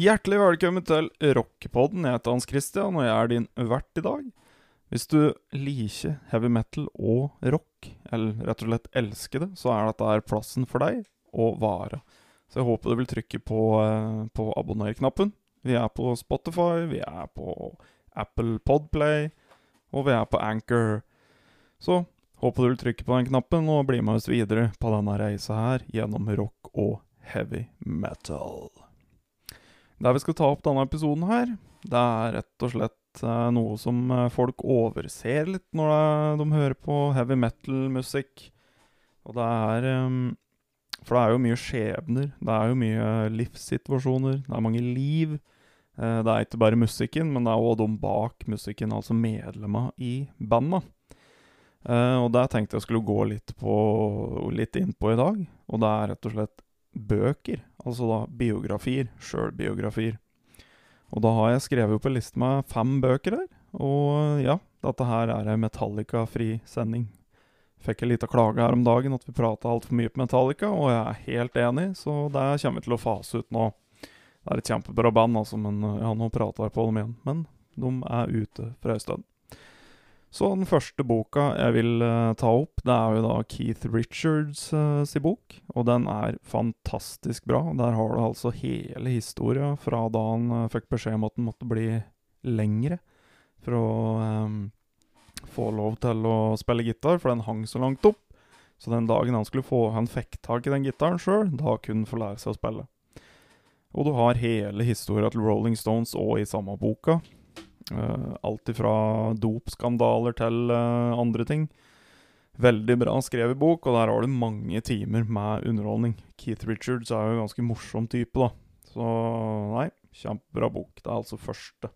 Hjertelig velkommen til Rockepodden. Jeg heter Hans Christian, og jeg er din vert i dag. Hvis du liker heavy metal og rock, eller rett og slett elsker det, så er dette her plassen for deg å vare. Så jeg håper du vil trykke på, eh, på abonner-knappen. Vi er på Spotify, vi er på Apple Podplay, og vi er på Anchor. Så håper du vil trykke på den knappen og bli med oss videre på denne reisa her gjennom rock og heavy metal. Det vi skal ta opp denne episoden her, det er rett og slett eh, noe som eh, folk overser litt når de, de hører på heavy metal-musikk. Og det er eh, For det er jo mye skjebner. Det er jo mye livssituasjoner. Det er mange liv. Eh, det er ikke bare musikken, men det er òg de bak musikken, altså medlemmene i bandet. Eh, og det tenkte jeg skulle gå litt, på, litt inn på i dag. Og det er rett og slett bøker, altså da biografier, sjølbiografier. Og da har jeg skrevet en liste med fem bøker her, og ja, dette her er ei Metallica-fri sending. Fikk en lita klage her om dagen at vi prata altfor mye på Metallica, og jeg er helt enig, så det kommer vi til å fase ut nå. Det er et kjempebra band, altså, men ja, nå prater jeg på dem igjen. Men de er ute for ei stund. Så den første boka jeg vil uh, ta opp, det er jo da Keith Richards uh, si bok. Og den er fantastisk bra. Der har du altså hele historia fra da han uh, fikk beskjed om at den måtte bli lengre for å um, få lov til å spille gitar, for den hang så langt opp. Så den dagen han skulle få Han fikk tak i den gitaren sjøl, da kunne han få lære seg å spille. Og du har hele historia til Rolling Stones òg i samme boka. Uh, alt ifra dopskandaler til uh, andre ting. Veldig bra skrevet bok, og der har du mange timer med underholdning. Keith Richards er jo en ganske morsom type, da. Så nei, kjempebra bok. Det er altså første.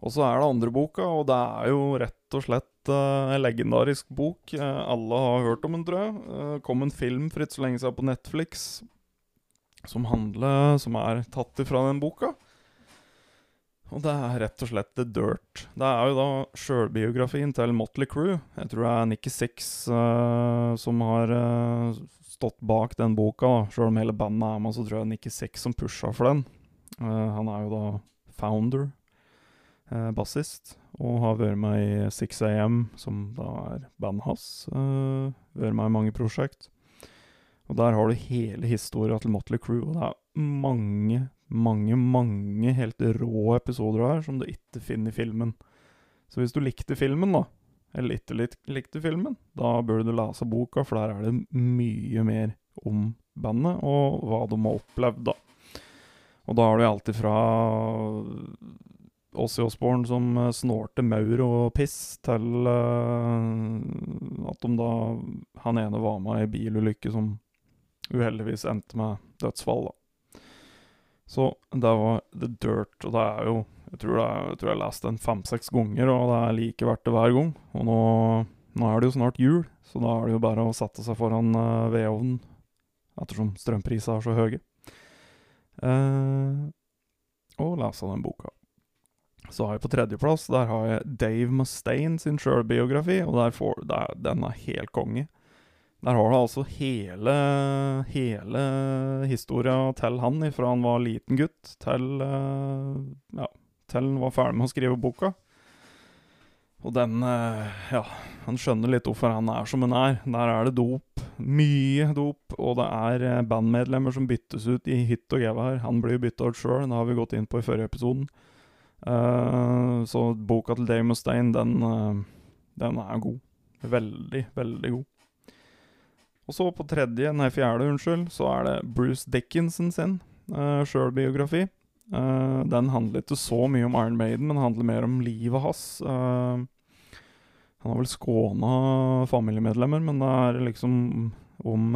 Og så er det andre boka, og det er jo rett og slett uh, en legendarisk bok. alle har hørt om den, tror jeg. Det kom en film for ikke så lenge siden på Netflix som handler Som er tatt ifra den boka. Og det er rett og slett The Dirt. Det er jo da sjølbiografien til Motley Crew. Jeg tror det er Nikki Six uh, som har uh, stått bak den boka. Sjøl om hele bandet er med, så tror jeg Nikki Six som pusha for den. Uh, han er jo da founder, bassist, og har vært med i 6AM, som da er bandet hans. vært med i mange prosjekt. Og der har du hele historia til Motley Crew, og det er mange, mange, mange helt rå episoder her som du ikke finner i filmen. Så hvis du likte filmen, da, eller ikke likte filmen, da bør du lese boka, for der er det mye mer om bandet og hva de har opplevd, da. Og da har du alt ifra Åssi Osborne som snårte maur og piss, til uh, at de da Han ene var med i bilulykke som uheldigvis endte med dødsfall, da. Så det var The Dirt, og det er jo Jeg tror, er, jeg, tror jeg har lest den fem-seks ganger, og det er like verdt det hver gang. Og nå, nå, er det jo snart jul, så da er det jo bare å sette seg foran uh, vedovnen, ettersom strømprisene er så høye, uh, og lese den boka. Så har jeg på tredjeplass Der har jeg Dave Mustaine sin sjølbiografi, og får, der, den er helt konge. Der har du altså hele, hele historia til han fra han var liten gutt, til, uh, ja, til han var ferdig med å skrive boka. Og den uh, Ja, han skjønner litt hvorfor han er som han er. Der er det dop. Mye dop. Og det er uh, bandmedlemmer som byttes ut i hytt og gevær. Han blir bytta ut sjøl, det har vi gått inn på i forrige episoden. så boka til Dave Mustaine, den, den er god. Veldig, veldig god. Og så på tredje, nei fjerde, unnskyld, så er det Bruce Dickinson sin uh, sjølbiografi. Uh, den handler ikke så mye om Iron Maiden, men handler mer om livet hans. Uh, han har vel skåna familiemedlemmer, men det er liksom om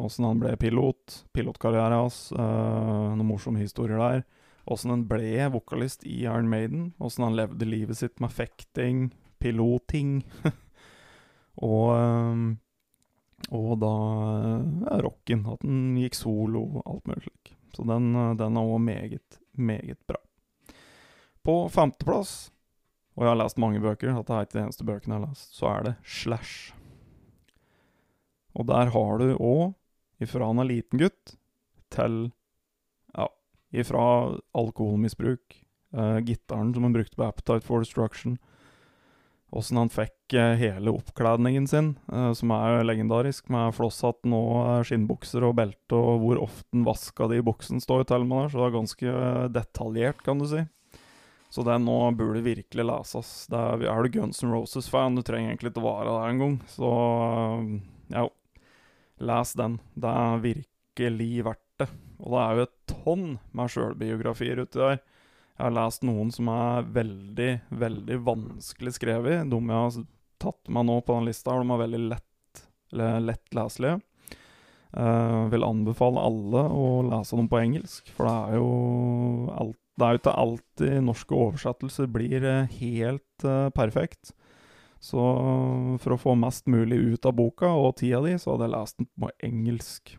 åssen uh, han ble pilot, pilotkarrieren hans, noen morsomme historier der. Åssen han ble vokalist i Iron Maiden, åssen han levde livet sitt med fekting, piloting. og og da ja, rocken. At den gikk solo og alt mulig slik. Så den, den er òg meget, meget bra. På femteplass, og jeg har lest mange bøker, dette er ikke de eneste bøkene jeg har lest, så er det Slash. Og der har du òg, ifra han er liten gutt, til ja, ifra alkoholmisbruk, uh, gitaren som han brukte på Appetite for Destruction, åssen han fikk uh, hele oppkledningen sin, uh, som er legendarisk, med flosshatten og skinnbukser og belte, og hvor ofte han vaska de buksene, står jo til med der, så det er ganske detaljert, kan du si. Så det nå burde virkelig leses. Er, er du Guns N' Roses-fan, du trenger egentlig ikke å være der engang, så ja, les den. Det er virkelig verdt det. Og det er jo et tonn med sjølbiografier uti der. Jeg har lest noen som er veldig, veldig vanskelig skrevet. De jeg har tatt meg nå på den lista, de er veldig lett, lett leselige. Uh, vil anbefale alle å lese dem på engelsk, for det er jo alt, Det er jo ikke alltid norske oversettelser blir uh, helt uh, perfekt. Så for å få mest mulig ut av boka og tida di, så hadde jeg lest den på engelsk.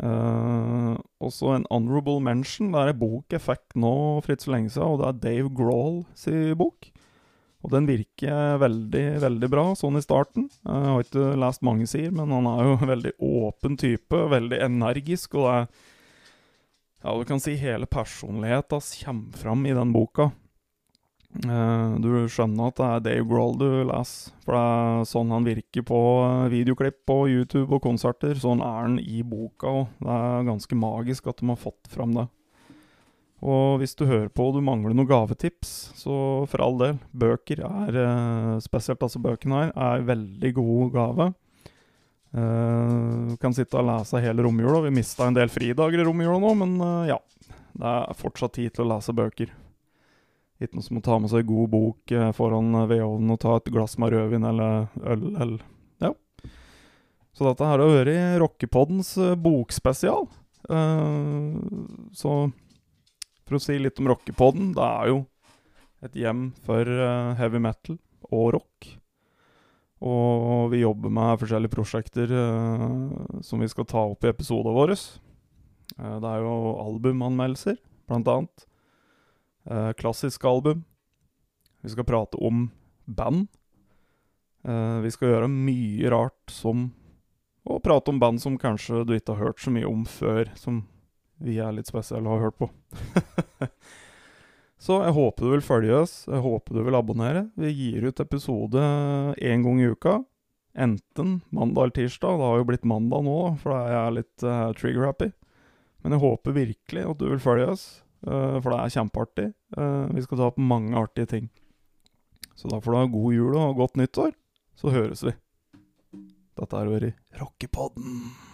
Uh, også en honorable mention. Det er en bok jeg fikk nå for ikke så lenge siden, og det er Dave Grohl sin bok. Og den virker veldig, veldig bra, sånn i starten. Jeg har ikke lest mange sider, men han er jo en veldig åpen type, veldig energisk, og det er Ja, du kan si hele personligheten kommer fram i den boka. Uh, du skjønner at det er Dave Grohl du leser, for det er sånn han virker på eh, videoklipp på YouTube og konserter. Sånn er han i boka òg. Det er ganske magisk at de har fått fram det. Og hvis du hører på og du mangler noen gavetips, så for all del. Bøker er, uh, spesielt altså bøkene her, er veldig god gave. Uh, kan sitte og lese hele romjula. Vi mista en del fridager i romjula nå, men ja. Det er fortsatt tid til å lese bøker. Ikke noe som å ta med seg god bok eh, foran eh, vedovnen og ta et glass med rødvin eller øl eller Ja. Så dette her har vært Rockepoddens bokspesial. bokspesial. så for å si litt om Rockepodden, det er jo et hjem for heavy metal og rock. Og vi jobber med forskjellige prosjekter som vi skal ta opp i episodene våre. det er jo albumanmeldelser, blant annet. Uh, klassisk album. Vi skal prate om band. Uh, vi skal gjøre mye rart som Og prate om band som kanskje du ikke har hørt så mye om før, som vi er litt spesielle og har hørt på. så jeg håper du vil følge oss. Jeg håper du vil abonnere. Vi gir ut episode én gang i uka. Enten mandag eller tirsdag. Det har jo blitt mandag nå, for da er jeg litt uh, trigger-happy. Men jeg håper virkelig at du vil følge oss. Uh, for det er kjempeartig. Uh, vi skal ta opp mange artige ting. Så da får du ha god jul og godt nyttår. Så høres vi. Dette har vært Rockepodden.